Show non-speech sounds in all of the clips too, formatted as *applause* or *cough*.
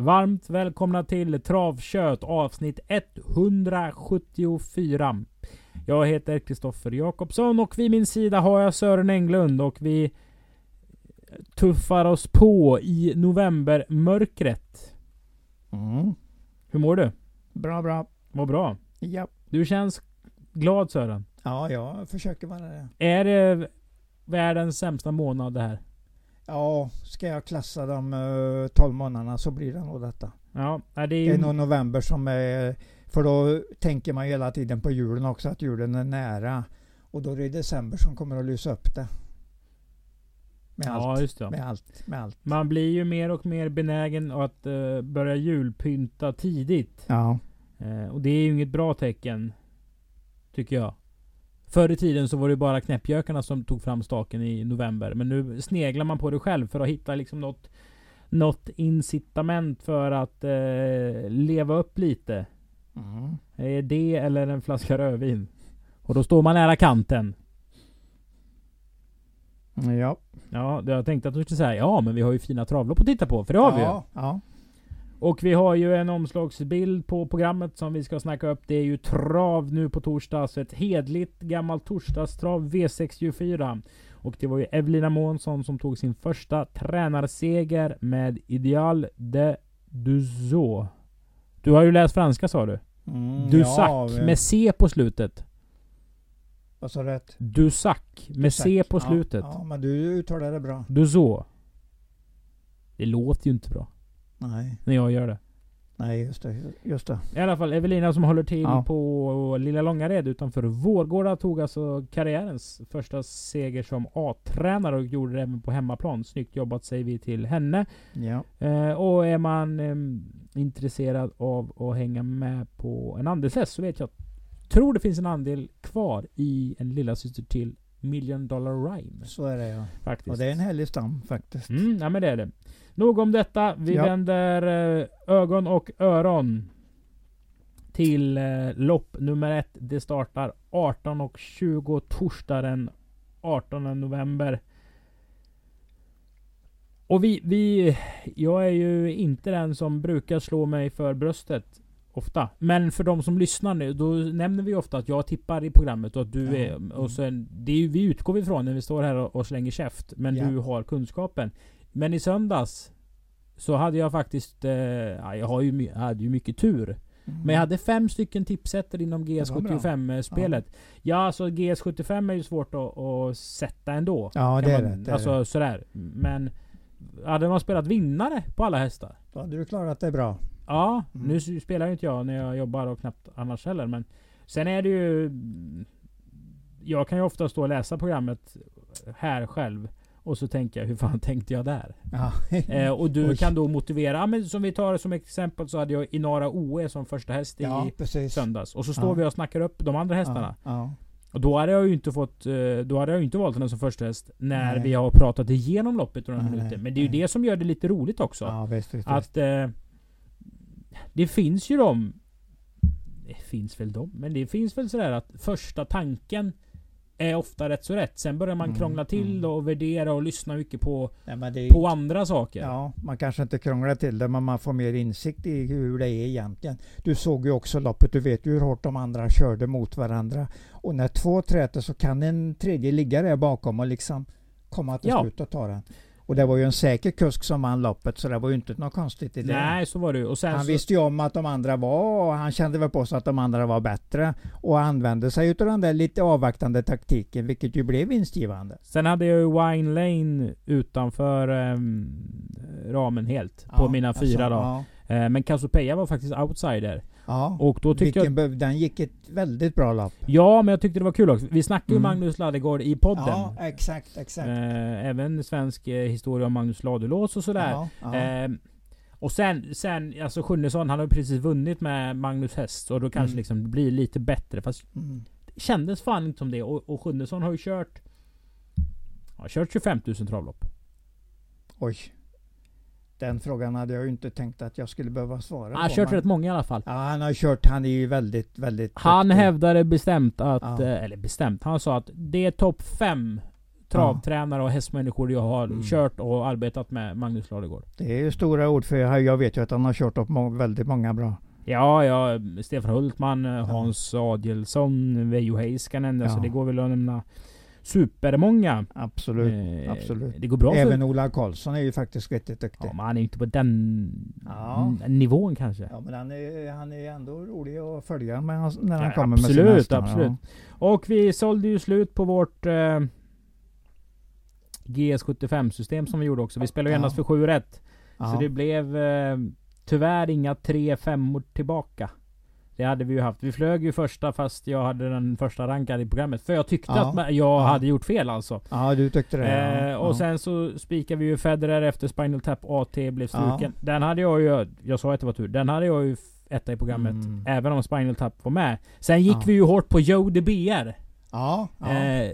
Varmt välkomna till Travkött avsnitt 174. Jag heter Kristoffer Jakobsson och vid min sida har jag Sören Englund och vi tuffar oss på i novembermörkret. Mm. Hur mår du? Bra, bra. Vad bra. Ja. Du känns glad Sören. ja, jag försöker vara det. Är det världens sämsta månad det här? Ja, ska jag klassa de uh, 12 månaderna så blir det nog detta. Ja, det är Det ju... är nog november som är... För då tänker man hela tiden på julen också, att julen är nära. Och då är det december som kommer att lysa upp det. Med Ja, allt. det. Med allt. Med allt. Man blir ju mer och mer benägen att eh, börja julpynta tidigt. Ja. Eh, och det är ju inget bra tecken. Tycker jag. Förr i tiden så var det bara knäppjökarna som tog fram staken i november. Men nu sneglar man på det själv för att hitta liksom något, något incitament för att eh, leva upp lite. Mm. Eh, det eller en flaska rödvin. Och då står man nära kanten. Ja. Ja, jag tänkte att du skulle säga ja, men vi har ju fina travlopp att titta på. För det har vi ju. ja. Och vi har ju en omslagsbild på programmet som vi ska snacka upp. Det är ju trav nu på torsdag. Så ett hedligt gammalt torsdagstrav V64. Och det var ju Evelina Månsson som tog sin första tränarseger med Ideal de Duzo. Du har ju läst franska sa du? Mm, Dusac ja, men- med C på slutet. Vad sa du rätt? Dusac med C Dusac. på Ja, slutet. Ja, men du uttalar det bra. Duzo. Det låter ju inte bra Nej, när jag gör det. nej just det. Just det. I alla fall Evelina som håller till Ja. på Lilla Långared utanför Vårgårda tog alltså karriärens första seger som A-tränare och gjorde det även på hemmaplan. Snyggt jobbat säger vi till henne. Ja. Eh, och är man eh, intresserad av att hänga med på en andelshäst så vet jag tror det finns en andel kvar i en lilla syster till Million Dollar Rhyme. Så är det ja. Faktiskt. Och det är en härlig stam faktiskt. Mm, ja men det är det. Nog om detta. Vi Ja. vänder eh, ögon och öron till eh, lopp nummer ett. Det startar 18.20 torsdag den 18 november. Och vi, vi... Jag är ju inte den som brukar slå mig för bröstet. Ofta. Men för de som lyssnar nu, då nämner vi ofta att jag tippar i programmet och att du Ja. är... Mm. Och sen, det är vi utgår ifrån när vi står här och, och slänger käft. Men Ja. du har kunskapen. Men i söndags så hade jag faktiskt... Eh, ja, jag har ju, jag hade ju mycket tur. Mm. Men jag hade fem stycken tipsetter inom var bra. GS75-spelet. Ja. alltså GS75 är ju svårt att, att sätta ändå. Ja, det är man, det. det, är alltså det. sådär. Men... Hade man spelat vinnare på alla hästar? Då hade du klarat det bra. Ja, Mm. nu spelar ju inte jag när jag jobbar och knappt annars heller. Men sen är det ju... Jag kan ju ofta stå och läsa programmet här själv. Och så tänker jag, hur fan *laughs* tänkte jag där? Ja. Eh, och du *laughs* Oj. kan då motivera, men som vi tar som exempel så hade jag Inara OE som första häst i ja, söndags. Och så står Ja. vi och snackar upp de andra hästarna. Ja. Och då hade jag ju inte fått, eh, då hade jag inte valt den som första häst när Nej. vi har pratat igenom loppet några Nej, minuter. Men det är ju nej. det som gör det lite roligt också. visst, visst. Att eh, det finns ju de Det finns väl de, men det finns väl sådär att första tanken är ofta rätt så rätt. Sen börjar man Mm, krångla till mm. och värdera och lyssna mycket på, Nej, på andra saker. Ja, man kanske inte krånglar till det men man får mer insikt i hur det är egentligen. Du såg ju också loppet, du vet ju hur hårt de andra körde mot varandra. Och när två träter så kan en tredje ligga där bakom och liksom komma till Ja. slut och ta den. Och det var ju en säker kusk som vann loppet så det var ju inte något konstigt i det. Nej, så var det. Och Han så, visste ju om att de andra var, han kände väl på sig att de andra var bättre och använde sig utav den där lite avvaktande taktiken vilket ju blev vinstgivande. sen hade jag ju Wine Lane utanför ehm, ramen helt. På Ja, mina fyra alltså, då. Ja, Eh, men Cassiopeia var faktiskt outsider. Ja. Och då tyckte jag... den gick ett väldigt bra lopp. Ja, men jag tyckte det var kul också. Vi snackade ju Mm. Magnus Ladegård i podden. Ja, exakt, exakt. Eh, även svensk eh, historia om Magnus Ladulås och sådär. Ja, ja. Eh, och sen, sen, alltså Sjunnesson, han har ju precis vunnit med Magnus Häst och då kanske Mm. liksom blir lite bättre. Fast Mm. det kändes fan inte som det. Och, och Sjunnesson har ju kört... Har kört 25 000 travlopp. Oj. Den frågan hade jag ju inte tänkt att jag skulle behöva svara Han har på. kört men- rätt många i alla fall. Ja, han har kört. Han är ju väldigt, väldigt... Han duktig. hävdade bestämt att, Ja. eh, eller bestämt, han sa att det är topp 5 travtränare och hästmänniskor jag har Mm. kört och arbetat med Magnus Ladegård. Det är ju stora ord för jag, jag vet ju att han har kört upp må- väldigt många bra. Ja, ja, Stefan Hultman, Hans Adielsson, Veijo Heiskanen. Alltså Ja. det går väl att nämna supermånga. Absolut. Eh, absolut. Det går bra Även för... Ola Karlsson är ju faktiskt riktigt duktig. Ja, men han är ju inte på den Ja. nivån kanske. Ja men han är, han är ändå rolig att följa med hans, när han Ja, kommer med sina absolut, hästar. absolut. Och vi sålde ju slut på vårt eh, GS75-system som vi gjorde också. Vi spelade ju Ja. endast för 7 rätt. Ja. Så det blev eh, tyvärr inga 3 femmor tillbaka. Det hade vi ju haft. Vi flög ju första fast jag hade den första rankad i programmet. För jag tyckte Ja. att jag Ja. hade gjort fel alltså. ja du tyckte det? Eh, och sen så spikade vi ju Federer efter Spinal Tap AT blev struken. Den hade jag ju, jag sa att det var tur. Den hade jag ju etta i programmet. Mm. Även om Spinal Tap var med. Sen gick vi ju hårt på Joe de BR. Ja. Eh,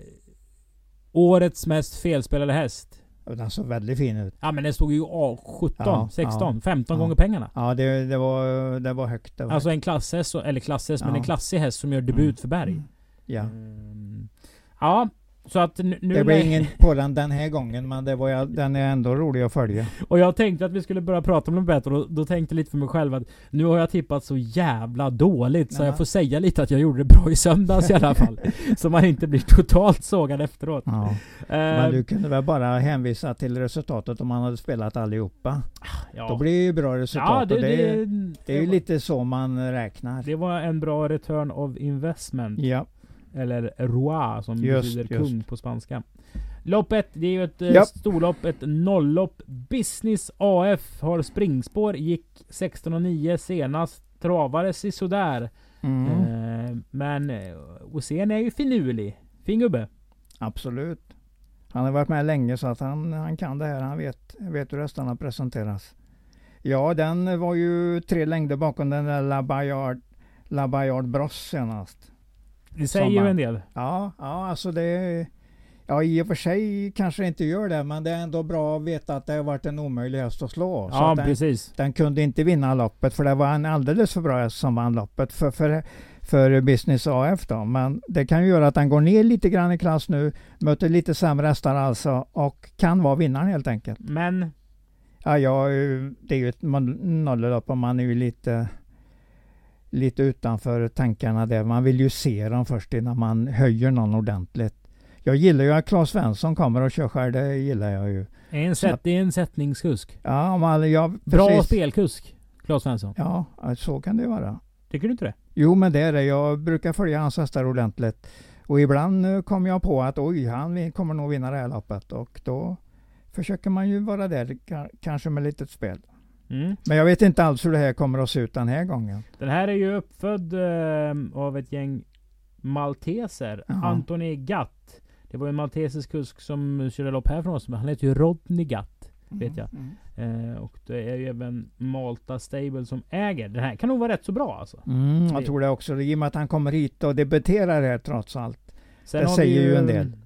årets mest felspelade häst. Den såg väldigt fin ut. Ja men den stod ju A17, Ja, 16, ja, 15 ja. gånger pengarna. Ja det, det, var, det var högt. Det var Alltså högt. en klasshäst, eller klasshäst, men en klassig häst som gör debut Mm. för Berg. Mm. Ja. Mm. Ja, så att nu... Det blev ingen på den den här gången men det var, ju- den är ändå rolig att följa. *laughs* Och jag tänkte att vi skulle börja prata om det bättre och då, tänkte jag lite för mig själv att nu har jag tippat så jävla dåligt så Ja. jag får säga lite att jag gjorde det bra i söndags i alla fall. *laughs* så man inte blir totalt sågad efteråt. Ja. Eh, Men du kunde väl bara hänvisa till resultatet om man hade spelat allihopa. ja. Då blir det ju bra resultat. ja, och det, det, det, det är ju lite så man räknar. Det var en bra return of investment. Ja, Eller roi som Just, betyder just. kung på spanska. Loppet, det är ju ett eh, Japp. storlopp, ett nolllopp. Business AF har springspår, gick 16,9 senast. Travades i sådär. mm, Eh, men eh, Osen är ju finurlig. Fin gubbe. absolut. Han har varit med länge så att han, han kan det här. Han vet, vet hur hästarna presenteras. Ja, den var ju tre längder bakom den där La Bayard, La Bayard Bros senast. Det säger ju en del. Ja, ja alltså det... Ja, i och för sig kanske inte gör det, men det är ändå bra att veta att det har varit en omöjlig häst att slå. Ja, att den, precis. den kunde inte vinna loppet, för det var en alldeles för bra häst som vann loppet för, för, för Business AF då. Men det kan ju göra att den går ner lite grann i klass nu, möter lite sämre hästar alltså och kan vara vinnaren helt enkelt. Men Ja, ja det är ju ett nolllopp och man är ju lite, lite utanför tankarna där. Man vill ju se dem först innan man höjer någon ordentligt. Jag gillar ju att Claes Svensson kommer och kör själv, det gillar jag ju. en sätt, det är en sättningskusk. Ja, man, ja Bra precis. spelkusk. Claes Svensson. Ja, så kan det vara. Tycker du inte det? Jo, men det är det. Jag brukar följa hans hästar ordentligt. Och ibland eh, kommer jag på att oj, han kommer nog vinna det här loppet. Och då försöker man ju vara där, ka- kanske med litet spel. Mm. Men jag vet inte alls hur det här kommer att se ut den här gången. Den här är ju uppfödd eh, av ett gäng malteser. Jaha. Anthony Gatt. Det var en maltesisk kusk som körde lopp här från oss. Men han heter ju Rodney Gatt. Vet jag. Mm. Eh, och det är ju även Malta Stable som äger. Den här kan nog vara rätt så bra alltså. Mm, jag tror det också. I och med att han kommer hit och debuterar här trots allt. Sen Det säger ju en del.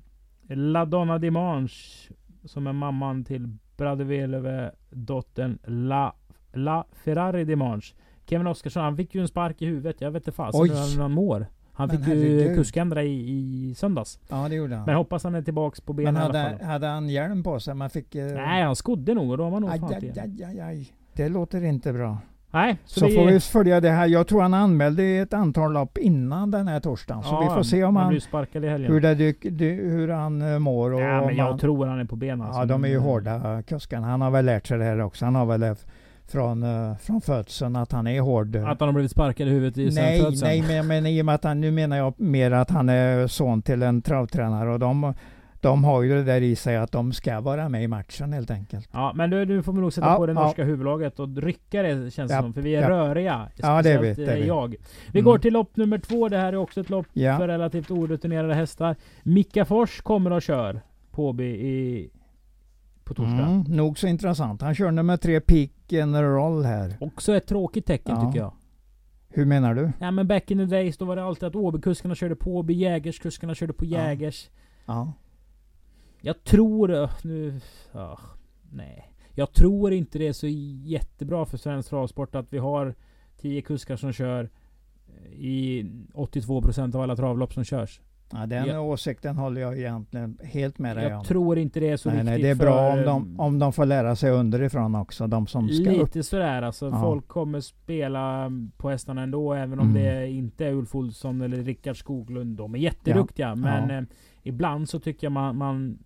La Donna Dimanche. Som är mamman till Bradevelöve dottern La, La Ferrari Dimanche. Kevin Oskarsson, han fick ju en spark i huvudet. Jag vet inte fasen hur han mår. Han Men fick ju kuskändra i, i söndags. Ja, det gjorde han. Men hoppas han är tillbaks på benen Men i alla hade, fall. hade han hjälm på sig? Man fick... eh, Nej, han skodde nog och då har man nog aj, fan aj, aj, aj, aj. Det låter inte bra. Nej, så, Så, vi, får vi följa det här. Jag tror han anmälde ett antal lopp innan den här torsdagen. Så Ja, vi får se om han han, hur, det dyk, dy, hur han eh, mår. Och ja, men jag han, tror han är på benen. alltså. Ja, de är ju hårda kuskarna. Han har väl lärt sig det här också. Han har väl från, eh, från födseln att han är hård. Att han har blivit sparkad i huvudet i Nej, födseln. nej men, men i och med att han, nu menar jag mer att han är son till en travtränare och de, de har ju det där i sig att de ska vara med i matchen helt enkelt. Ja, men nu, nu får nog sätta Ja, på det ja. norska huvudlaget och rycka det känns det Ja, som. För vi är röriga. Ja, det är vi, det eh, jag. Vi Mm. går till lopp nummer två. Det här är också ett lopp för relativt orutinerade hästar. Mika Fors kommer och kör Påby i, på torsdag. mm, nog så intressant. Han kör nummer tre Peak Roll här. Också ett tråkigt tecken tycker jag. Hur menar du? Ja men back in the days då var det alltid att Åbykuskarna körde på Åby, Jägerskuskarna körde på. Jägers. Ja. Jag tror... öh, Nu... ah, nej. Jag tror inte det är så jättebra för svensk travsport att vi har 10 kuskar som kör i 82% av alla travlopp som körs. Ja, den Ja. åsikten håller jag egentligen helt med dig Jag om. tror inte det är så nej, viktigt nej, det är bra om de, om de får lära sig underifrån också, de som ska upp. Lite sådär alltså. Ja. Folk kommer spela på hästarna ändå. Även om Mm. det inte är Ulf Olsson eller Rickard Skoglund. De är jätteduktiga. Men Ja. eh, ibland så tycker jag man, man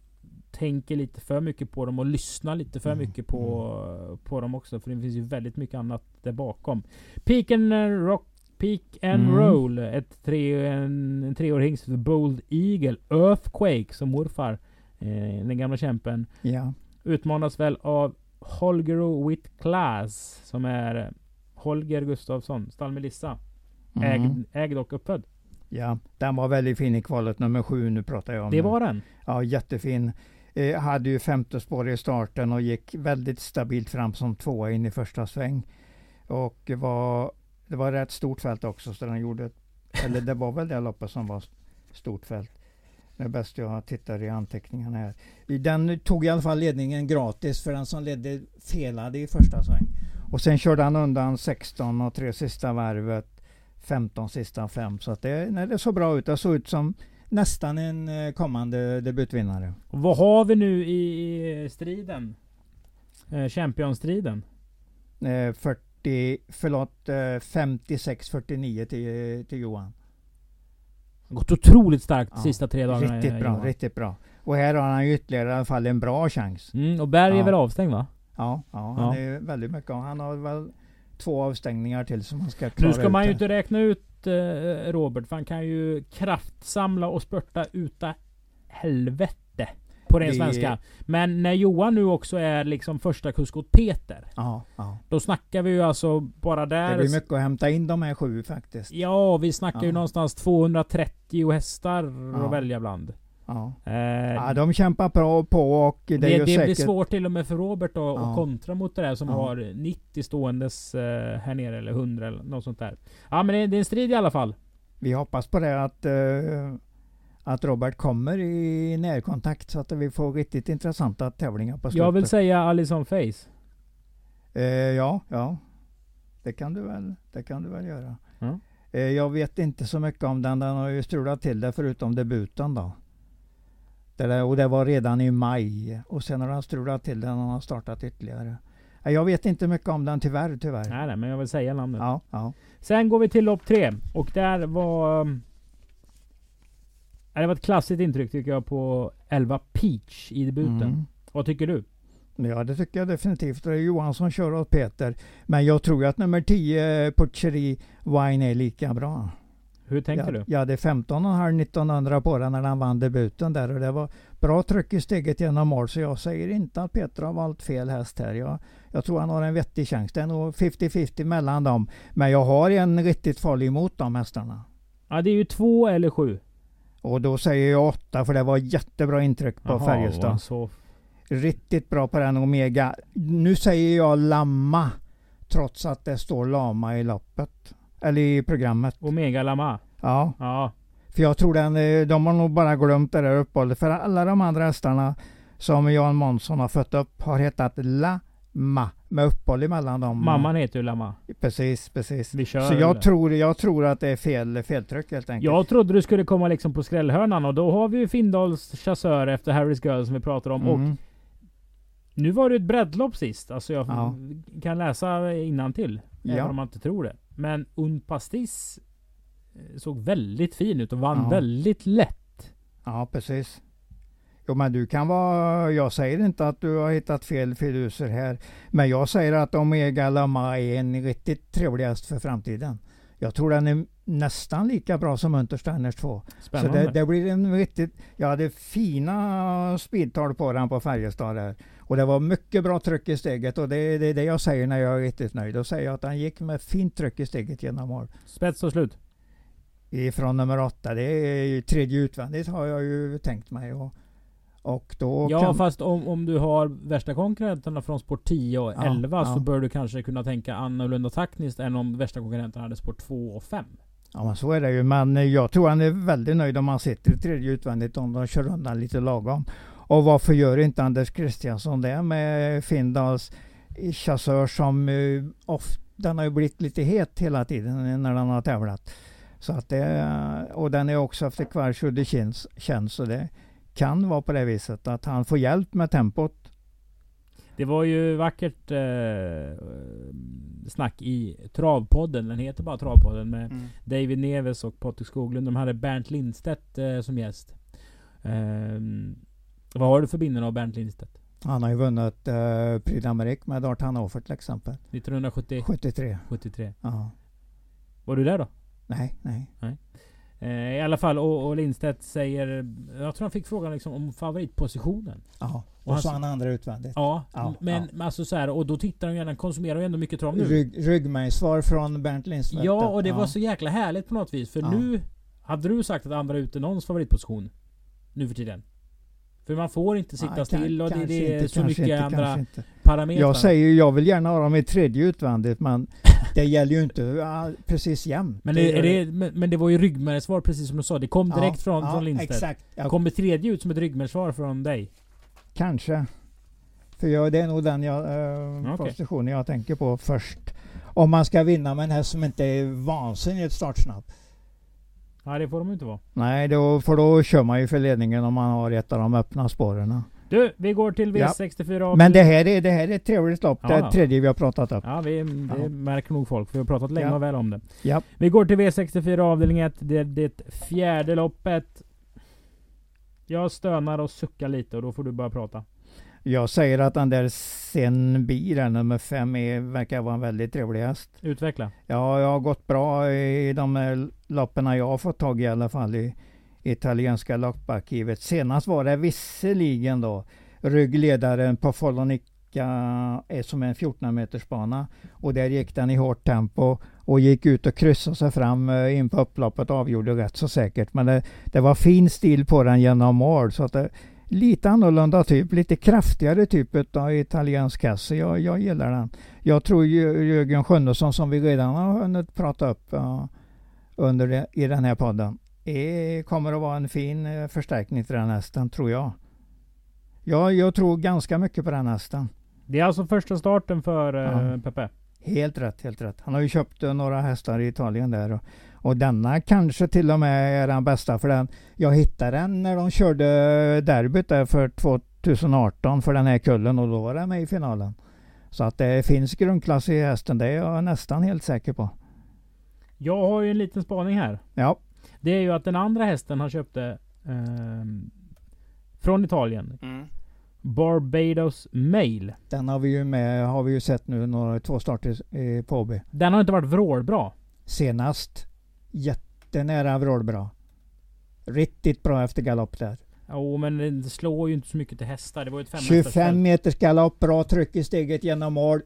tänker lite för mycket på dem och lyssnar lite för Mm. mycket på, på dem också. För det finns ju väldigt mycket annat där bakom. Peak and Rock Peak and Mm. Roll. Ett tre, en, en treårig hingst. Bold Eagle. Earthquake som morfar. Eh, den gamla kämpen. Ja. Utmanas väl av Holger with Class. Som är Holger Gustafsson. Stall Melissa. Mm. Ägd, ägd och uppfödd. ja, den var väldigt fin i kvalet nummer sju, nu pratar jag om Det var den. Ja, jättefin. Eh, hade ju femte spår i starten och gick väldigt stabilt fram som tvåa in i första sväng. Och det var, det var rätt stort fält också, så den gjorde, eller det var väl det loppet som var stort fält. Det är bäst jag tittar i anteckningarna här. Den tog i alla fall ledningen gratis för den som ledde felade i första sväng. Och sen körde han undan 16 och tre sista varvet, 15 sista fem. Så att det, nej, det såg bra ut. Det såg ut som nästan en eh, kommande debutvinnare. Och vad har vi nu i striden? Eh, Championstriden. Eh, 40, förlåt, eh, 56-49 till, till Johan. Gått otroligt starkt de Ja, sista tre dagarna. Riktigt bra, Johan. riktigt bra. Och här har han ju ytterligare i alla fall en bra chans. Mm, och Berg är Ja. väl avstängd va? Ja, ja han Ja. är väldigt mycket. Han har väl två avstängningar till som han ska klara Nu ska man ju inte räkna ut eh, Robert, för han kan ju kraftsamla och spurta uta helvete. På ren Det- svenska. Men när Johan nu också är liksom första kusk åt Peter. Ja, ja. Då snackar vi ju alltså bara Det där. blir mycket att hämta in de här sju faktiskt. Ja, vi snackar ju Ja. någonstans 230 hästar att välja bland. Ja. Eh, ja, de kämpar bra på och det, det det blir säkert... svårt till och med för Robert då, Ja. att kontra mot det där som Ja. har 90 ståendes eh, här nere, eller 100 eller något sånt där. Ja men det, det är en strid i alla fall. Vi hoppas på det att, eh, att Robert kommer i närkontakt så att vi får riktigt intressanta tävlingar på slutet. Jag vill säga Alison Face. Eh, ja, ja. Det kan du väl, det kan du väl göra. Eh, jag vet inte så mycket om den. Den har ju strulat till det förutom debuten då. Det där, och det var redan i maj. Och sen har han strulat till den och han har startat ytterligare. Eh, Jag vet inte mycket om den tyvärr, tyvärr. Nej, nej, men jag vill säga namnet. Ja, ja. Sen går vi till lopp tre. Och där var... um, Det var ett klassiskt intryck tycker jag på 11 Peach i debuten. Mm. Vad tycker du? Ja, det tycker jag definitivt. Det är Johansson kör åt Peter. Men jag tror att nummer 10, Pucceri Wine, är lika bra. Hur tänker jag, du? Jag hade 15,5 1900 på den när han vann debuten där och det var bra tryck i steget genom mål så jag säger inte att Peter har valt fel häst här. Jag, jag tror han har en vettig chans. Det är nog 50-50 mellan dem. Men jag har en riktigt farlig emot de hästarna. Ja, det är ju två eller sju. Och då säger jag åtta för det var jättebra intryck på Färjestad. Så Riktigt bra på den Omega. Nu säger jag Lamma. Trots att det står Lama i loppet. Eller i programmet. Omega Lama. Ja, Ja. för jag tror den, eh, de har nog bara glömt det där uppehållet. För alla de andra hästarna som Jan Månsson har fött upp har hetat Lamma. Med uppehåll emellan dem. Mamman heter ju Lama. Precis, precis. Vi kör. Så jag tror, jag tror att det är fel, feltryck helt enkelt. Jag trodde du skulle komma liksom på skrällhörnan och då har vi ju Findals chassör efter Harry's Girl som vi pratar om. Och Mm. nu var det ett breddlopp sist. Alltså jag Ja. kan läsa till Även Ja. om man inte tror det. Men Un Pastis eh, såg väldigt fin ut och vann Ja. väldigt lätt. Ja, precis. Jo, men du kan vara... Jag säger inte att du har hittat fel fiduser här. Men jag säger att Omega Lama är en riktigt trevlig häst för framtiden. Jag tror den är nästan lika bra som Untersteiners 2. Spännande. Så det, det blir en riktigt... Jag hade fina speedtal på den på Färjestad där. Och det var mycket bra tryck i steget och det är det, det jag säger när jag är riktigt nöjd. Då säger jag att han gick med fint tryck i steget genom mål. Spets och slut. Ifrån nummer åtta. Det är tredje utvändigt har jag ju tänkt mig. Och, och då Ja kan, fast om, om du har värsta konkurrenterna från sport 10 och Ja, 11 så ja. bör du kanske kunna tänka annorlunda taktiskt än om värsta konkurrenterna hade sport 2 och 5. Ja men så är det ju. Men jag tror han är väldigt nöjd om han sitter i tredje utvändigt om de kör undan lite lagom. Och varför gör inte Anders Kristiansson det med Findals chassör som uh, ofta, den har ju blivit lite het hela tiden när den har tävlat. Så att det, och den är också efter kvartsuddig känns, så det kan vara på det viset att han får hjälp med tempot. Det var ju vackert eh, snack i Travpodden. Den heter bara Travpodden med mm. David Neves och Patrik Skoglund. De hade Bernt Lindstedt eh, som gäst. Eh, vad har du för minnen av Bernt Lindstedt? Han har ju vunnit eh, Prix d'Amérique med Dart Hannover till exempel. 1970? 73. 73. Ja. Var du där då? Nej, nej. nej. Eh, I alla fall, och, och Lindstedt säger... Jag tror han fick frågan liksom om favoritpositionen. Ja, och, och så han andra utvändigt. Ja, ja men ja. alltså så här, och då tittar de gärna, konsumerar ju ändå mycket trav nu. Rygg, ryggmärgssvar från Bernt Lindstedt. Ja, och det ja. var så jäkla härligt på något vis. För nu hade du sagt att andra ute någons favoritposition nu för tiden. För man får inte sitta ja, still och det, det är inte, så mycket inte, andra parametrar. Jag säger ju, jag vill gärna ha dem i tredje utvändigt men det gäller ju inte precis jämt. Men det, det, men det var ju ryggmärgsvar precis som du sa. Det kom direkt ja, från, ja, från Lindstedt. Exakt. Ja. Kommer tredje ut som ett ryggmärgsvar från dig? Kanske. För jag, det är nog den jag, eh, okay. positionen jag tänker på först. Om man ska vinna med en häst som inte är vansinnigt startsnabb. Nej det får de inte vara. Nej, då, för då kör man ju för ledningen om man har ett av de öppna spåren. Du, vi går till V64 ja. Men det här, är, det här är ett trevligt lopp. Ja, det tredje vi har pratat om. Ja, vi, det ja. märker nog folk. För vi har pratat länge och väl om det. Ja. Vi går till V64 avdelning 1. Det är det fjärde loppet. Jag stönar och suckar lite och då får du börja prata. Jag säger att den där Senbi, den nummer fem, är, verkar vara en väldigt trevlig häst. Utveckla. Ja, jag har gått bra i de loppen jag har fått tag i i alla fall i italienska lopparkivet. Senast var det visserligen då ryggledaren på Folonica är en 14 meters bana och där gick den i hårt tempo och gick ut och kryssade sig fram eh, in på upploppet och avgjorde rätt så säkert. Men det, det var fin stil på den genom mål så att det, lite annorlunda typ, lite kraftigare typ av italiensk häst. Jag, jag gillar den. Jag tror Jörgen Sjunnesson som vi redan har hunnit prata upp uh, under det, i den här podden är, kommer att vara en fin uh, förstärkning till den hästen, tror jag. Ja, jag tror ganska mycket på den hästen. Det är alltså första starten för uh, ja. Pepe? Helt rätt, helt rätt. Han har ju köpt några hästar i Italien där. Och, och denna kanske till och med är den bästa för den. Jag hittade den när de körde derbyt där för 2018 för den här kullen och då var den med i finalen. Så att det finns grundklass i hästen, det är jag nästan helt säker på. Jag har ju en liten spaning här. Ja. Det är ju att den andra hästen han köpte eh, från Italien. Mm. Barbados Mail. Den har vi ju med, har vi ju sett nu några, två starter eh, på AB. Den har inte varit vrålbra. Senast jättenära vrålbra. Riktigt bra efter galopp där. Jo men det slår ju inte så mycket till hästar. Det var ju ett 25 meters galopp, bra tryck i steget genom mål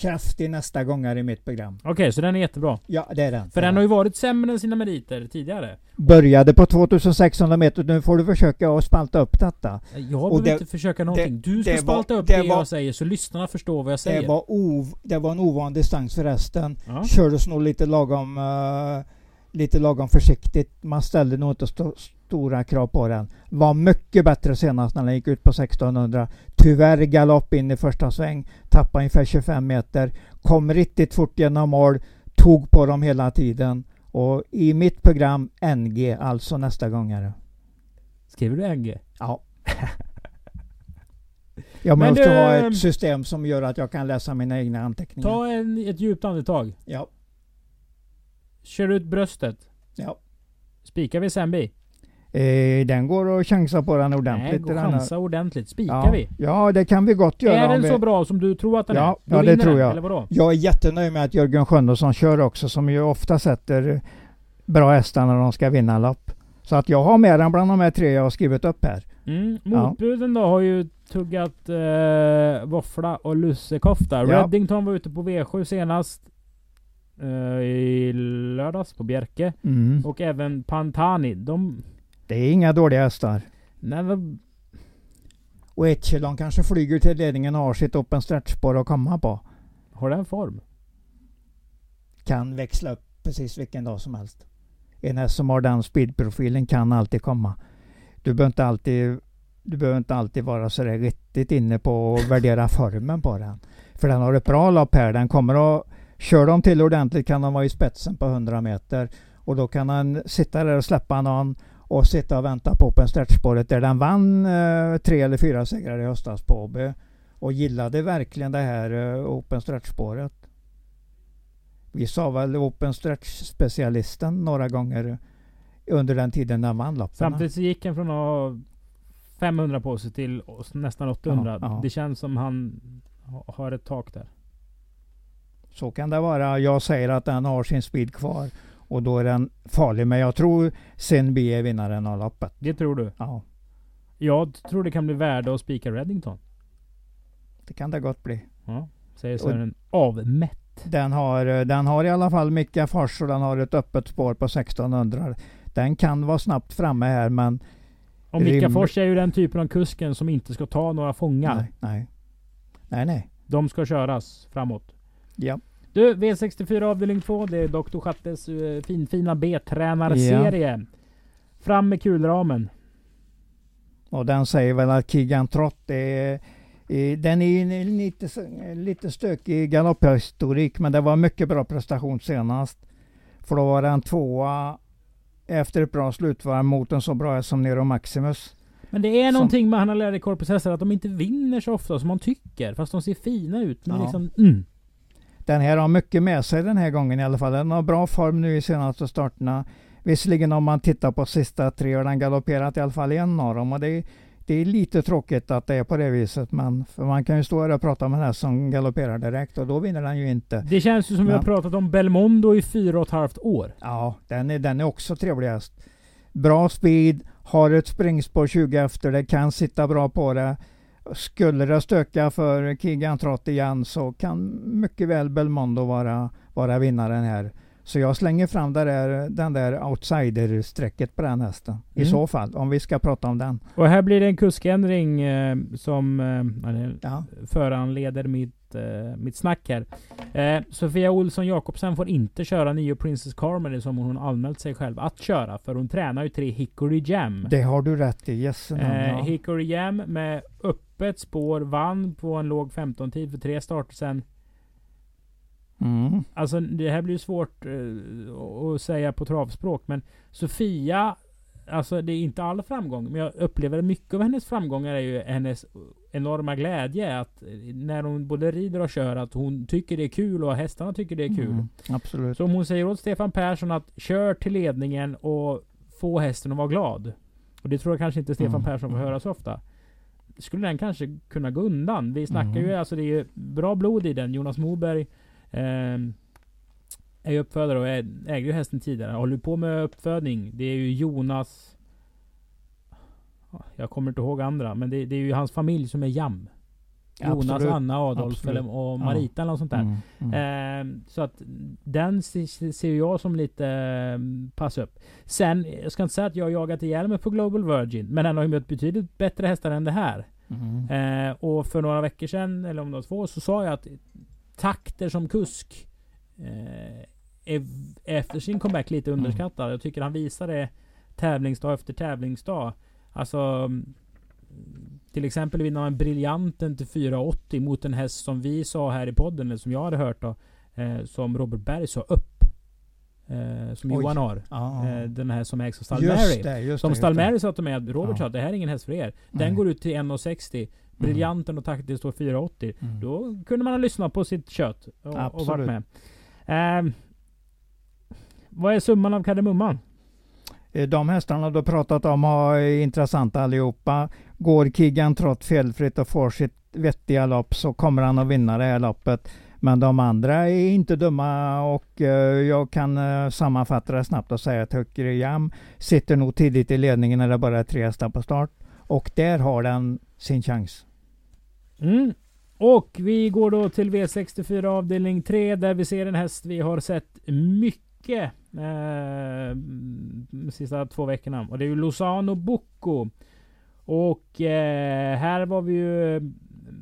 kraftig nästa gånger i mitt program. Okej, så den är jättebra? Ja, det är den. För den har ju varit sämre än sina meriter tidigare. Började på 2600 meter, nu får du försöka att spalta upp detta. Jag behöver det, inte försöka någonting. Det, du ska spalta var, upp det, var, jag säger, så lyssnarna förstår vad jag säger. Det var, ov, det var en ovan distans förresten. Ja. Kördes nog lite lagom, uh, lite lagom försiktigt. Man ställde nog inte stå, stora krav på den. Var mycket bättre senast när den gick ut på 1600. Tyvärr galopp in i första sväng. Tappade ungefär 25 meter. Kom riktigt fort genom mål. Tog på dem hela tiden. Och i mitt program NG, alltså nästa gångare. Skriver du NG? Ja. *laughs* Jag Men måste du, ha ett system som gör att jag kan läsa mina egna anteckningar. Ta en, ett djupt andetag. Ja. Kör ut bröstet. Ja. Spikar vi Sembi? Eh, den går att chansa på den ordentligt. Nej, chansa ordentligt. Spikar ja. vi? Ja, det kan vi gott göra. Är den vi... så bra som du tror att den ja, är? ja, det tror jag. Den, jag är jättenöjd med att Jörgen Sjunnesson kör också, som ju ofta sätter bra hästar när de ska vinna lopp. Så att jag har med den bland de här tre jag har skrivit upp här. Mm. Motbuden ja. då har ju tuggat eh, våffla och lussekofta. Ja. Reddington var ute på V7 senast. Eh, I lördags på Bjerke. Mm. Och även Pantani. De det är inga dåliga hästar. Nej, men... Och Echelon kanske flyger till ledningen och har sitt open stretchspår att komma på. Har den form? Kan växla upp precis vilken dag som helst. En häst som har den speedprofilen kan alltid komma. Du behöver inte alltid, du behöver inte alltid vara så där riktigt inne på att värdera formen på den. För den har ett bra lopp här. Den kommer att... Kör de till ordentligt kan de vara i spetsen på 100 meter. Och då kan han sitta där och släppa någon och sitta och vänta på Open där den vann eh, tre eller fyra segrar i höstas på Åby. Och gillade verkligen det här eh, Open Stretch-spåret. Vi sa väl Open Stretch-specialisten några gånger under den tiden den vann loppen. Samtidigt så gick han från att ha 500 på sig till nästan 800. Ja, ja. Det känns som han ha- har ett tak där. Så kan det vara. Jag säger att den har sin speed kvar och då är den farlig. Men jag tror Senby är vinnaren av loppet. Det tror du? Ja, Jag tror det kan bli värde att spika Reddington. det kan det gott bli. Ja, säger Sören avmätt. Den har, eh, den har i alla fall mycket fars och den har ett öppet spår på 1600. Den kan vara snabbt framme här men Och Mika Fors är ju den typen av kusken som inte ska ta några fångar. nej, nej. Nej, nej. De ska köras framåt. Ja. Du, V64 avdelning 2. Det är Dr. Schattes uh, finfina B-tränarserie. Fram med kulramen. Och den säger väl att Kigan Trott är den är lite, lite stökig galopphistorik men det var mycket bra prestation senast. För då var den tvåa efter ett bra slutvarv mot en så bra häst som Nero Maximus. Men det är Som- någonting med han lärde korpushästar att de inte vinner så ofta som man tycker. Fast de ser fina ut. Men Ja. liksom, mm. Den här har mycket med sig den här gången i alla fall. Den har bra form nu i senaste starterna. Visserligen om man tittar på sista tre har den galopperat i alla fall i en av dem. Och det, är, det är lite tråkigt att det är på det viset. Men för man kan ju stå här och prata med en häst som galopperar direkt och då vinner den ju inte. Det känns ju som vi har pratat om Belmondo i fyra och ett halvt år. Ja, den är, den är också trevlig häst. Bra speed, har ett springspår 20 efter, det kan sitta bra på det. Skulle det stöka för Kigan Trott igen så kan mycket väl Belmondo vara, vara vinnaren här. Så jag slänger fram det där, den där outsider-strecket på den hästen. I Mm. så fall, om vi ska prata om den. Och här blir det en kuskändring eh, som eh, Ja, föranleder mitt, eh, mitt snack här. Eh, Sofia Olsson Jakobsen får inte köra nio Princess Carmody som hon anmält sig själv att köra. För hon tränar ju tre Hickory Jam. det har du rätt i. Yes, Eh, ja. Hickory Jam med öppet spår vann på en låg 15-tid för tre starter sen. mm. Alltså det här blir ju svårt eh, att säga på travspråk. Men Sofia, alltså det är inte all framgång. Men jag upplever mycket av hennes framgångar är ju hennes enorma glädje. Att eh, när hon både rider och kör, att hon tycker det är kul och hästarna tycker det är kul. Mm, absolut. Så om hon säger åt Stefan Persson att kör till ledningen och få hästen att vara glad. Och det tror jag kanske inte Stefan Mm, Persson får mm. höra så ofta. Skulle den kanske kunna gå undan. Vi snackar Mm. ju, alltså det är ju bra blod i den. Jonas Moberg ehm, är ju uppfödare och ägde ju hästen tidigare. Håller på med uppfödning. Det är ju Jonas... Jag kommer inte ihåg andra, men det, det är ju hans familj som är Jam. Jonas, Absolut. Anna, Adolf eller, och Ja. Marita eller något sånt där. Mm, mm. Ehm, så att den se- ser jag som lite ehm, pass upp. Sen, jag ska inte säga att jag har jagat ihjäl mig på Global Virgin. Men den har ju mött betydligt bättre hästar än det här. Mm. Eh, och för några veckor sedan, eller om det var två, så sa jag att takter som kusk eh, efter sin comeback lite Mm. underskattad. Jag tycker han visar det tävlingsdag efter tävlingsdag. Alltså mm, till exempel vinner han briljanten till 4,80 mot en häst som vi sa här i podden, eller som jag hade hört då, eh, som Robert Berg sa upp. Eh, som Oj. Johan har. Ja. Eh, den här som ägs av Stall Mary. Som Stall. Mary sa till mig att Robert Ja. sa att det här är ingen häst för er. Den Nej. går ut till 1,60. Briljanten och taktiskt står 4,80. Mm. Då kunde man ha lyssnat på sitt kött och, och varit med. Vad är summan av kardemumman? Eh, De hästarna du pratat om har är intressanta allihopa. Går Kigan Trott felfritt och får sitt vettiga lopp så kommer han att vinna det här loppet. Men de andra är inte dumma och eh, jag kan eh, sammanfatta det snabbt och säga att Höcker Jam sitter nog tidigt i ledningen när det bara är tre hästar på start. Och där har den sin chans. Mm. Och vi går då till V64 avdelning 3 där vi ser en häst vi har sett mycket eh, de sista två veckorna. Och det är ju Lozano Bocco. Och eh, här var vi ju eh,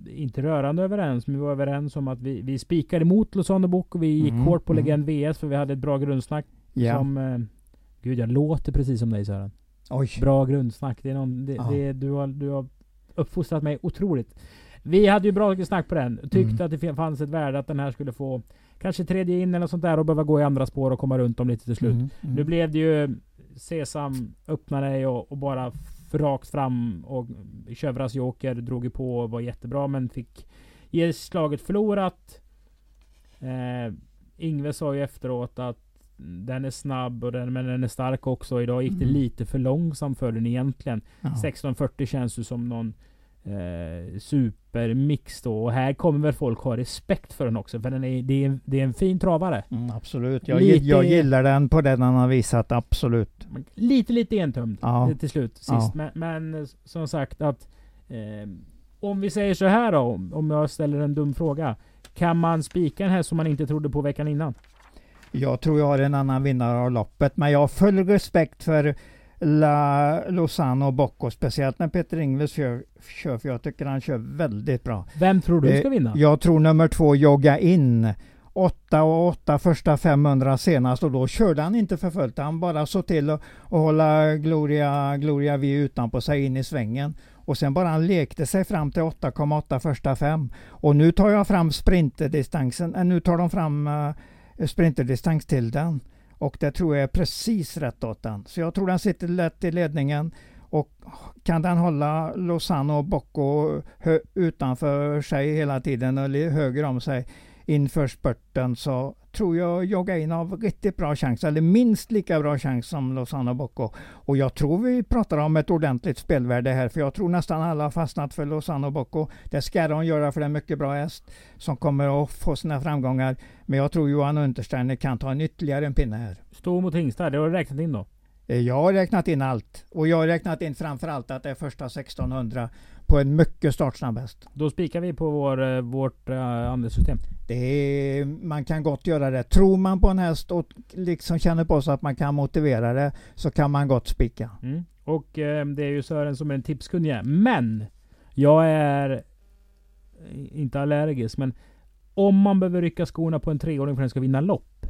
inte rörande överens, men vi var överens om att vi, vi spikade emot Lozano Bocco. Vi gick Mm, hårt på mm. Legend VS för vi hade ett bra grundsnack. Ja. Som, eh, gud, jag låter precis som dig Sören. Oj. Bra grundsnack. Det är någon, det, Ja. det, du, har, du har uppfostrat mig otroligt. Vi hade ju bra snack på den. Tyckte Mm. att det fanns ett värde att den här skulle få kanske tredje in eller något sånt där och behöva gå i andra spår och komma runt om lite till slut. Mm, mm. Nu blev det ju Sesam öppna dig och, och bara rakt fram och Chevras Joker drog ju på och var jättebra men fick ge slaget förlorat. Eh, Ingve sa ju efteråt att den är snabb och den, men den är stark också. Idag gick det Mm. lite för långsamt för den egentligen. Ja. 1640 känns ju som någon eh, supermix då. Och här kommer väl folk ha respekt för den också. För den är, det, är, det är en fin travare. Mm, absolut. Jag, Lite- jag gillar den på den han har visat, absolut. Lite, lite entömd Ja. till slut sist. Ja. Men, men eh, som sagt att eh, om vi säger så här då, om- om jag ställer en dum fråga. Kan man spika den här som man inte trodde på veckan innan? Jag tror jag har en annan vinnare av loppet, men jag har full respekt för La Lozano och Bocco, speciellt när Peter Ingves kör, kör, för jag tycker han kör väldigt bra. Vem tror du Eh, ska vinna? Jag tror nummer två, Jogga in. 8 och 8 första 500 senast och då körde han inte för fullt. Han bara såg till att, att hålla Gloria, Gloria V utanpå sig in i svängen. Och sen bara han lekte sig fram till 8,8 första fem. Och nu tar jag fram sprinterdistansen, äh, nu tar de fram uh, sprinterdistans till den. Och det tror jag är precis rätt åt den. Så jag tror den sitter lätt i ledningen. Och kan den hålla Lozano och Bocco utanför sig hela tiden eller höger om sig inför spurten så tror jag Jogga in har riktigt bra chans, eller minst lika bra chans som Lozano Bocco. Och jag tror vi pratar om ett ordentligt spelvärde här, för jag tror nästan alla har fastnat för Lozano Bocco. Det ska de göra för det är en mycket bra häst som kommer att få sina framgångar. Men jag tror Johan Untersteiner kan ta en ytterligare en pinne här. Stå mot hingstar, det har du räknat in då? Eh, Jag har räknat in allt. Och jag har räknat in framför allt att det är första 1600 på en mycket startsnabb häst. Då spikar vi på vår, eh, vårt uh, andelssystem. Det är, man kan gott göra det. Tror man på en häst och liksom känner på sig att man kan motivera det så kan man gott spika. Mm. Och eh, det är ju Sören som är en tipskunnig. Men jag är eh, inte allergisk, men om man behöver rycka skorna på en treåring för att den ska vinna lopp.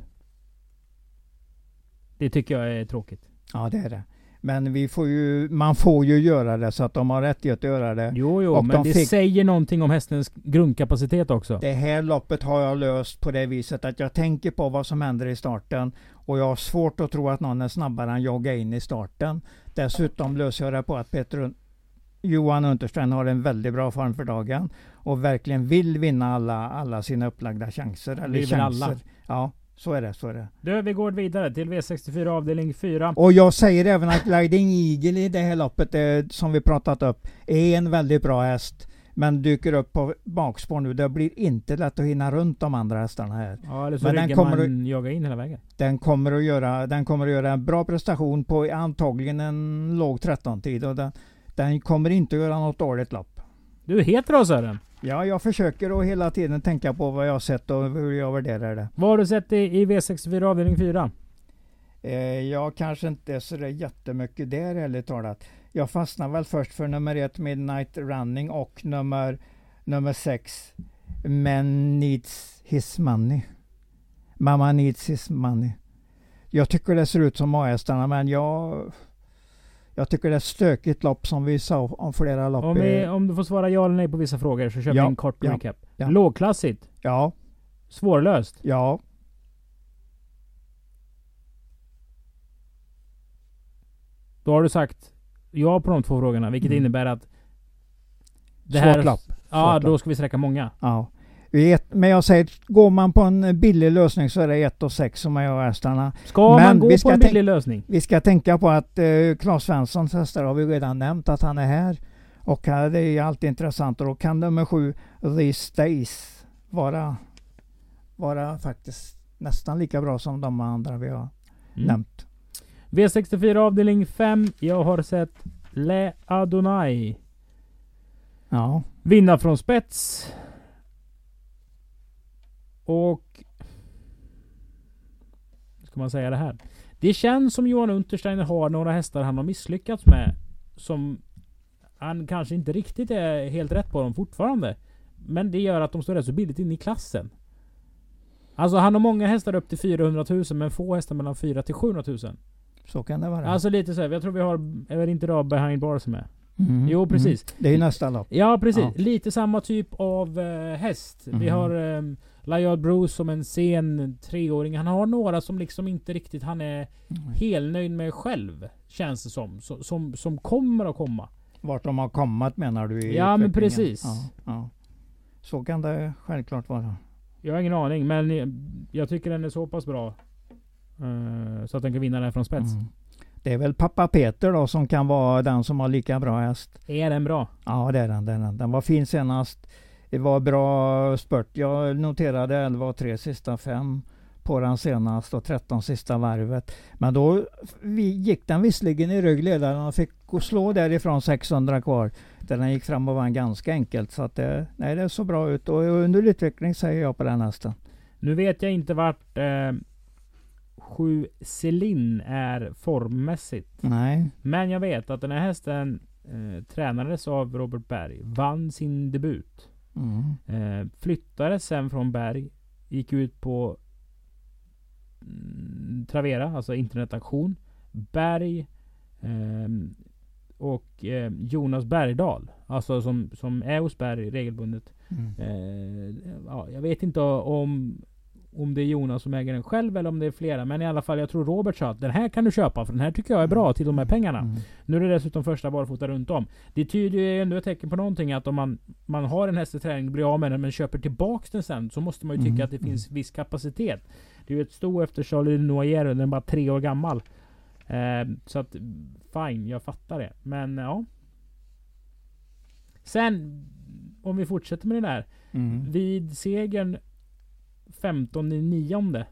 Det tycker jag är tråkigt. Ja, det är det. Men vi får ju, man får ju göra det så att de har rättighet att göra det. Jo, jo, Och men de det fick- säger någonting om hästens grundkapacitet också. Det här loppet har jag löst på det viset att jag tänker på vad som händer i starten och jag har svårt att tro att någon är snabbare än jogga in i starten. Dessutom löser jag det på att Peter Johan Unterstein har en väldigt bra form för dagen och verkligen vill vinna alla, alla sina upplagda chanser. Eller chanser. alla. Ja, så är det. Så är det. Du, vi går vidare till V64 avdelning 4. Och jag säger även att Gliding Eagle i det här loppet, eh, som vi pratat upp, är en väldigt bra häst. Men dyker upp på bakspår nu. Det blir inte lätt att hinna runt de andra hästarna här. Ja, eller så Men den kommer man jaga in hela vägen. Den kommer att göra, den kommer att göra en bra prestation på antagligen en låg 13-tid. Och den, den kommer inte att göra något dåligt lopp. Du är het Sören. Ja, jag försöker att hela tiden tänka på vad jag sett och hur jag värderar det. Vad har du sett i, i V64 avdelning 4? Eh, jag kanske inte så där jättemycket där ärligt talat. Jag fastnar väl först för nummer ett Midnight Running och nummer, nummer sex Men Needs His Money. Mamma Needs His Money. Jag tycker det ser ut som A-hästarna men jag jag tycker det är ett stökigt lopp som vi sa om flera lopp. Om, vi, om du får svara ja eller nej på vissa frågor så kör vi Ja, en kort ja, recap. ja. Lågklassigt. Ja, Svårlöst. ja, Då har du sagt ja på de två frågorna. Vilket Mm. innebär att... Svårt lopp. Ja, då ska vi sträcka många. ja. Ett, men jag säger, går man på en billig lösning så är det 1 och 6 som är A-hästarna. Ska Men man gå på en billig lösning? Vi ska tänka på att eh, Claes Svenssons hästar har vi redan nämnt att han är här. Och här det är alltid intressant och då kan nummer sju, These Days, vara, vara faktiskt nästan lika bra som de andra vi har Mm. nämnt. V64 avdelning 5. Jag har sett Le Adonai Ja, vinna från spets. Och... hur Ska man säga det här? Det känns som Johan Untersteiner har några hästar han har misslyckats med. Som han kanske inte riktigt är helt rätt på dem fortfarande. Men det gör att de står rätt så billigt inne i klassen. Alltså han har många hästar upp till 400 000 men få hästar mellan 4 till 700 000. så kan det vara. Alltså lite så här, jag tror vi har, är väl inte då behind bars med? Mm. Jo, precis. Mm. Det är ju nästa lopp. Ja precis, Ja. lite samma typ av eh, häst. Vi Mhm. har um, Lyard Bruce som en sen treåring. Han har några som liksom inte riktigt han är helnöjd med själv. Känns det som. Så, som, som kommer att komma. Vart de har kommit menar du? I Ja, men precis. Ja, ja. Så kan det självklart vara. Jag har ingen aning men jag, jag tycker den är så pass bra. eh, så att den kan vinna den från spets. Det är väl pappa Peter då som kan vara den som har lika bra häst. Är den bra? Ja det är den. Den, den. var fin senast. Det var bra spurt. Jag noterade 11 och 3 sista fem på den senast och 13 sista varvet. Men då gick den visserligen i ryggledaren och fick slå därifrån 600 kvar. Där den gick fram och vann ganska enkelt. Så att det, nej, det såg bra ut och under utveckling säger jag på den hästen. Nu vet jag inte vart eh, 7 Celine är formmässigt. Nej. Men jag vet att den här hästen eh, tränades av Robert Berg. Vann sin debut. Mm. Eh, flyttades sen från Berg. Gick ut på mm, Travera, alltså internetauktion. Berg ehm, och eh, Jonas Bergdahl. Alltså som, som är hos Berg regelbundet. Mm. Eh, ja, jag vet inte om, om det är Jonas som äger den själv eller om det är flera. Men i alla fall, jag tror Robert sa att den här kan du köpa för den här tycker jag är bra till de här pengarna. Mm. Nu är det dessutom första barfota runt om. Det tyder ju ändå ett tecken på någonting att om man, man har en häst i träning, blir av med den men köper tillbaks den sen så måste man ju tycka Mm, att det finns viss kapacitet. Det är ju ett sto efter Charlie Noyer den är bara tre år gammal. Eh, så att fine, jag fattar det. Men ja. Sen om vi fortsätter med det där. Mm. Vid segern 15 i nionde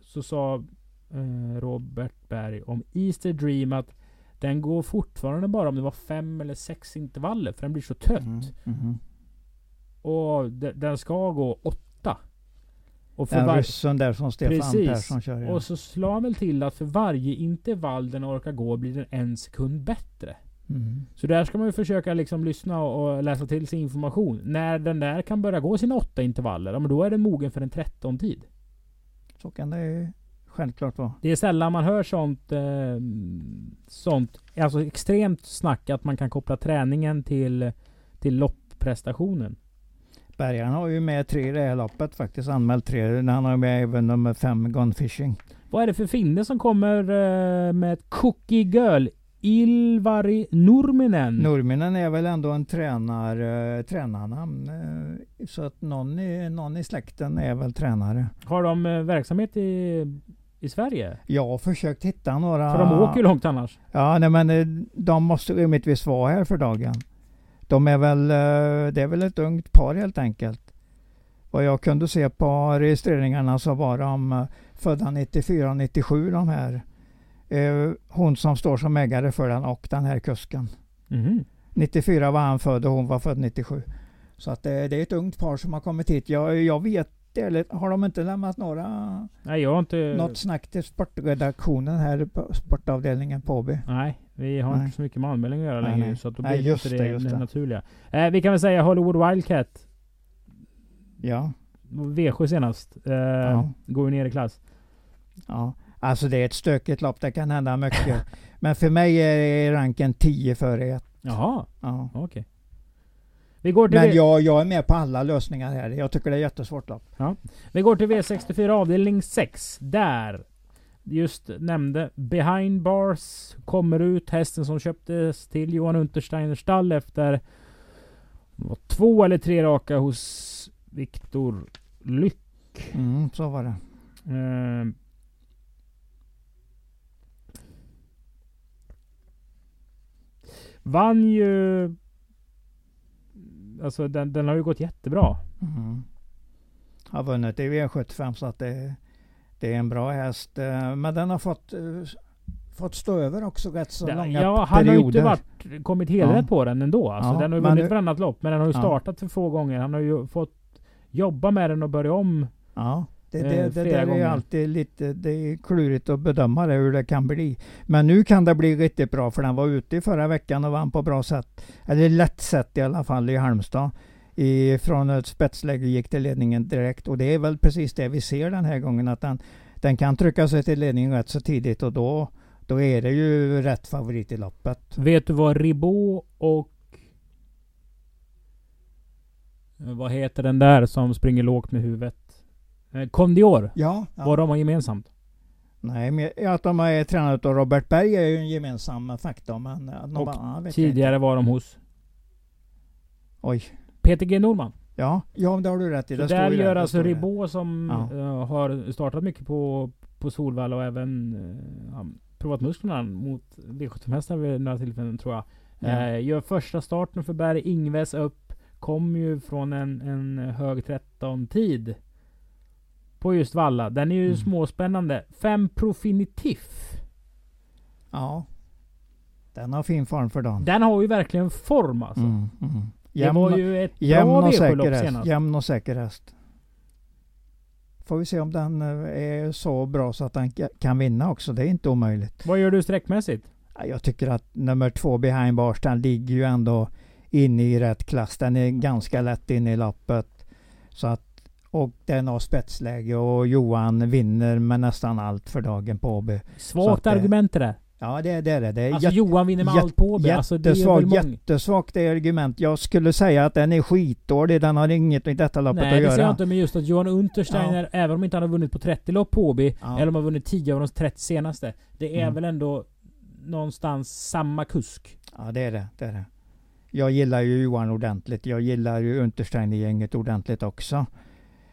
så sa eh, Robert Berg om Easter Dream att den går fortfarande bara om det var fem eller sex intervaller för den blir så trött. Mm. Mm. Och de, den ska gå åtta. Och för Den var- ryssen där som Stefan Precis. Persson kör. Ja. och så slår han väl till att för varje intervall den orkar gå blir den en sekund bättre. Mm. Så där ska man ju försöka liksom lyssna och, läsa till sig information. När den där kan börja gå sina åtta intervaller, men då är den mogen för en 13 tid. Så kan det självklart vara. Det är sällan man hör sånt, eh, sånt, alltså extremt snack att man kan koppla träningen till, till loppprestationen. Bergaren har ju med tre i det här loppet faktiskt. Anmält tre. Han har med även nummer fem Gone Fishing. Vad är det för finne som kommer eh, med ett cookie girl? Ilvari Nurminen. Nurminen är väl ändå en tränar, eh, tränarnamn. Eh, så att någon i, någon i släkten är väl tränare. Har de eh, verksamhet i, i Sverige? Jag har försökt hitta några... För de åker ju långt annars. Ja, nej, men de måste rimligtvis vara här för dagen. De är väl, det är väl ett ungt par helt enkelt. Vad jag kunde se på registreringarna så var de födda 94 97 de här. Eh, Hon som står som ägare för den och den här kusken. Mhm. 94 var han född och hon var född 97. Så att det, det är ett ungt par som har kommit hit. Jag, jag vet eller har de inte lämnat några, Nej, jag har inte... något snack till sportredaktionen här på sportavdelningen på AB? Nej, vi har Nej. inte så mycket med anmälan att göra Nej, längre. nej. Så att då Nej, blir just inte det, det, just det det. naturliga. Eh, vi kan väl säga Hollywood Wildcat. Ja, V7 senast. Eh, Ja. Går ju ner i klass. ja. Alltså det är ett stökigt lopp, det kan hända mycket. Men för mig är ranken 10 före 1. Jaha, Ja. okej. Vi går till, Men jag, jag är med på alla lösningar här. Jag tycker det är jättesvårt lopp. vi går till V64 avdelning 6. Där just nämnde Behind Bars kommer ut. Hästen som köptes till Johan Untersteiners stall efter två eller tre raka hos Viktor Lyck. Mm, så var det. Eh, vann ju... Alltså den, den har ju gått jättebra. Mm. Har vunnit i V75 så att det, det är en bra häst. Eh, Men den har fått, eh, fått stå över också rätt så Den- långa ja, han har ju inte perioder. varit, kommit helrätt Ja. på den ändå. Alltså, Ja, den har ju vunnit varannat lopp. Men den har ju Ja. startat för få gånger. Han har ju fått jobba med den och börja om. Ja, det, eh, det, det, flera där är gånger. alltid lite det är klurigt att bedöma det, hur det kan bli. Men nu kan det bli riktigt bra för den var ute i förra veckan och vann på bra sätt. Eller lätt sätt i alla fall i Halmstad. I, från ett spetsläge gick till ledningen direkt och det är väl precis det vi ser den här gången att den, den kan trycka sig till ledningen rätt så tidigt och då, då är det ju rätt favorit i loppet. Vet du vad Ribot och... Vad heter den där som springer lågt med huvudet? Eh, Condior. Ja. ja. Vad de har gemensamt? Nej, men att de är tränade av Robert Berg är ju en gemensam faktor. Men eh, någon Och annan Tidigare var de hos Oj. Peter G Norman. Ja, ja det har du rätt i. Så Det står där gör det alltså det. Ribot som Ja. eh, har startat mycket på, på Solvalla och även ja, provat musklerna mot V75-hästar vid några tillfällen tror jag. Ja. Eh, gör första starten för Berg, Ingves upp. Kom ju från en, en hög 13-tid. På just Valla. Den är ju Mm. småspännande. Fem Profinitif. Ja. Den har fin form för dagen. Den har ju verkligen form alltså. Mm, mm. Det Jämn, var ju ett jämn bra och säker V7-lopp häst. senast. Jämn och säker häst. Får vi se om den eh, är så bra så att den ka- kan vinna också. Det är inte omöjligt. Vad gör du sträckmässigt? Ja, Jag tycker att nummer två behind bars, den ligger ju ändå inne i rätt klass. Den är ganska lätt inne i loppet. Så att, och den har spetsläge och Johan vinner med nästan allt för dagen på Åby. Svagt det- argument det där. Ja det, är- det är det. det är Alltså Johan vinner med jätte- allt på Åby. Alltså det är väl jättesvagt, det argument. Jag skulle säga att den är skitdålig. Den har inget i detta loppet Nej att det göra. säger jag inte, men just att Johan Untersteiner, även om inte han har vunnit på 30 lopp på Åby, Ja. eller om han har vunnit 10 av de 30 senaste. Det är Mm. väl ändå någonstans samma kusk. Ja det är det. det är det. Jag gillar ju Johan ordentligt. Jag gillar ju Untersteiner-gänget ordentligt också.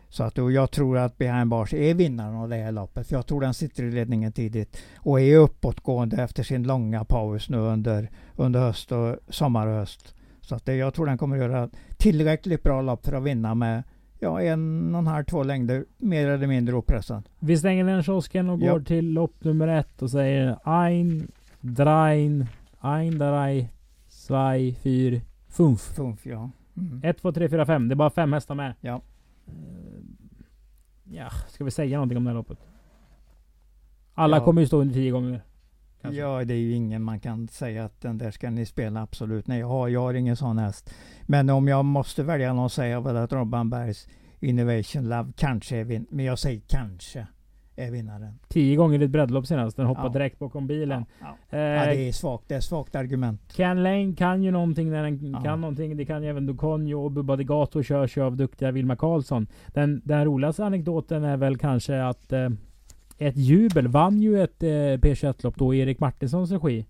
Så att och jag tror att Behind Bars är vinnaren av det här loppet. För jag tror den sitter i ledningen tidigt. Och är uppåtgående efter sin långa paus nu under, under höst och sommar och höst. Så att det, jag tror den kommer göra tillräckligt bra lopp för att vinna med ja, en och en halv, två längder mer eller mindre opressad. Vi stänger den kiosken och Ja. går till lopp nummer ett och säger Ein, Drein, Ein, Drei, Zwei, Fyr, Fünf. Fumf, ja. Mm. 1, 2, 3, 4, 5. Det är bara fem hästar med. Ja. Ja, ska vi säga någonting om det här loppet? Alla Ja. kommer ju stå under 10 gånger. Kanske. Ja, det är ju ingen man kan säga att den där ska ni spela absolut. Nej, jag har, jag har ingen sån häst. Men om jag måste välja någon säger jag väl att Robban Bergs Innovation Love kanske är vin- Men jag säger kanske är vinnaren. 10 gånger i ett breddlopp senast. Den hoppade Ja. direkt bakom bilen. Ja, ja. Eh, ja, det är svagt. Det är svagt argument. Ken Lane kan ju någonting när den kan någonting. Det kan ju även Duconio och Bubba Degato körs ju av duktiga Vilma Karlsson. Den, den roligaste anekdoten är väl kanske att eh, ett jubel vann ju ett eh, P21-lopp då i Erik Martinssons regi.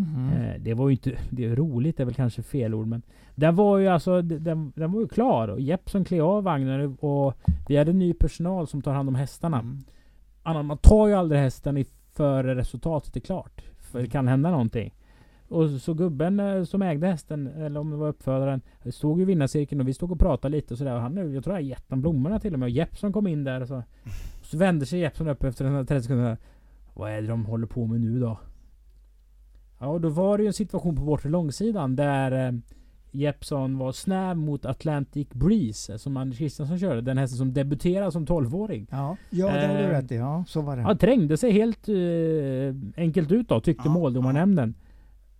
Eh, det var ju inte... Det är roligt, det är väl kanske fel ord men... Den var ju alltså... Den, den var ju klar. Och Jeppson klev av vagnen och vi hade ny personal som tar hand om hästarna. Mm. Annan, man tar ju aldrig hästen före resultatet är klart. För det kan hända någonting. Och så gubben eh, som ägde hästen, eller om det var uppfödaren, stod i vinnarcirkeln och vi stod och pratade lite och sådär. Och han, jag tror jag gett honom blommorna till och med. Och Jeppson kom in där och så, så vände sig Jeppson upp efter den här 30 sekunderna. Vad är det de håller på med nu då? Ja, och då var det ju en situation på bortre långsidan där eh, Jeppson var snäv mot Atlantic Breeze som Anders Kristiansson körde. Den hästen som debuterade som 12-åring. Ja, ja det har du Eh, rätt i. Ja, så var det. Ja, trängde sig helt eh, enkelt ut då, tyckte Ja, måldomarnämnden.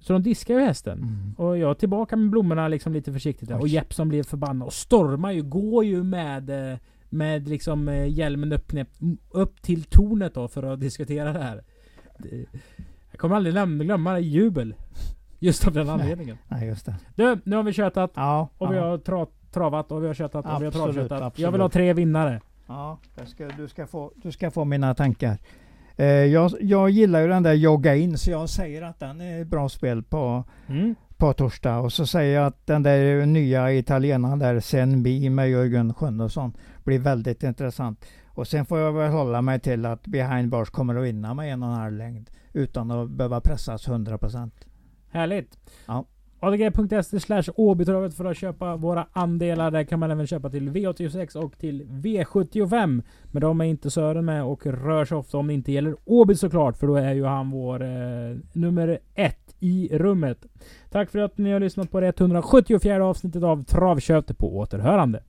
Så de diskade ju hästen. Mm. Och jag tillbaka med blommorna liksom lite försiktigt. där. Och. Jeppson blev förbannad och stormar ju, går ju med eh, med liksom hjälmen uppknäppt upp till tornet då för att diskutera det här. Jag kommer aldrig lämna, glömma det jubel. Just av den anledningen. Nej, just det. Du, nu har vi tjötat Ja, och vi ja. har tra, travat och vi har tjötat och vi har Absolut, travtjötat. Jag absolut. vill ha tre vinnare. Ja, ska, du, ska få, du ska få mina tankar. Eh, jag, jag gillar ju den där jogga in så jag säger att den är bra spel på, Mm. på torsdag. Och så säger jag att den där nya italienaren där, Senbi med Jörgen Sjunnesson, blir väldigt intressant. Och sen får jag väl hålla mig till att Behind Bars kommer att vinna med en och en halv längd utan att behöva pressas 100%. Härligt. Ja. ADG.se slash Åbytravet för att köpa våra andelar. Där kan man även köpa till V86 och till V75. Men de är inte Sören med och rör sig ofta om det inte gäller Åby såklart. För då är ju han vår eh, nummer ett i rummet. Tack för att ni har lyssnat på det 174 avsnittet av Travkött på återhörande.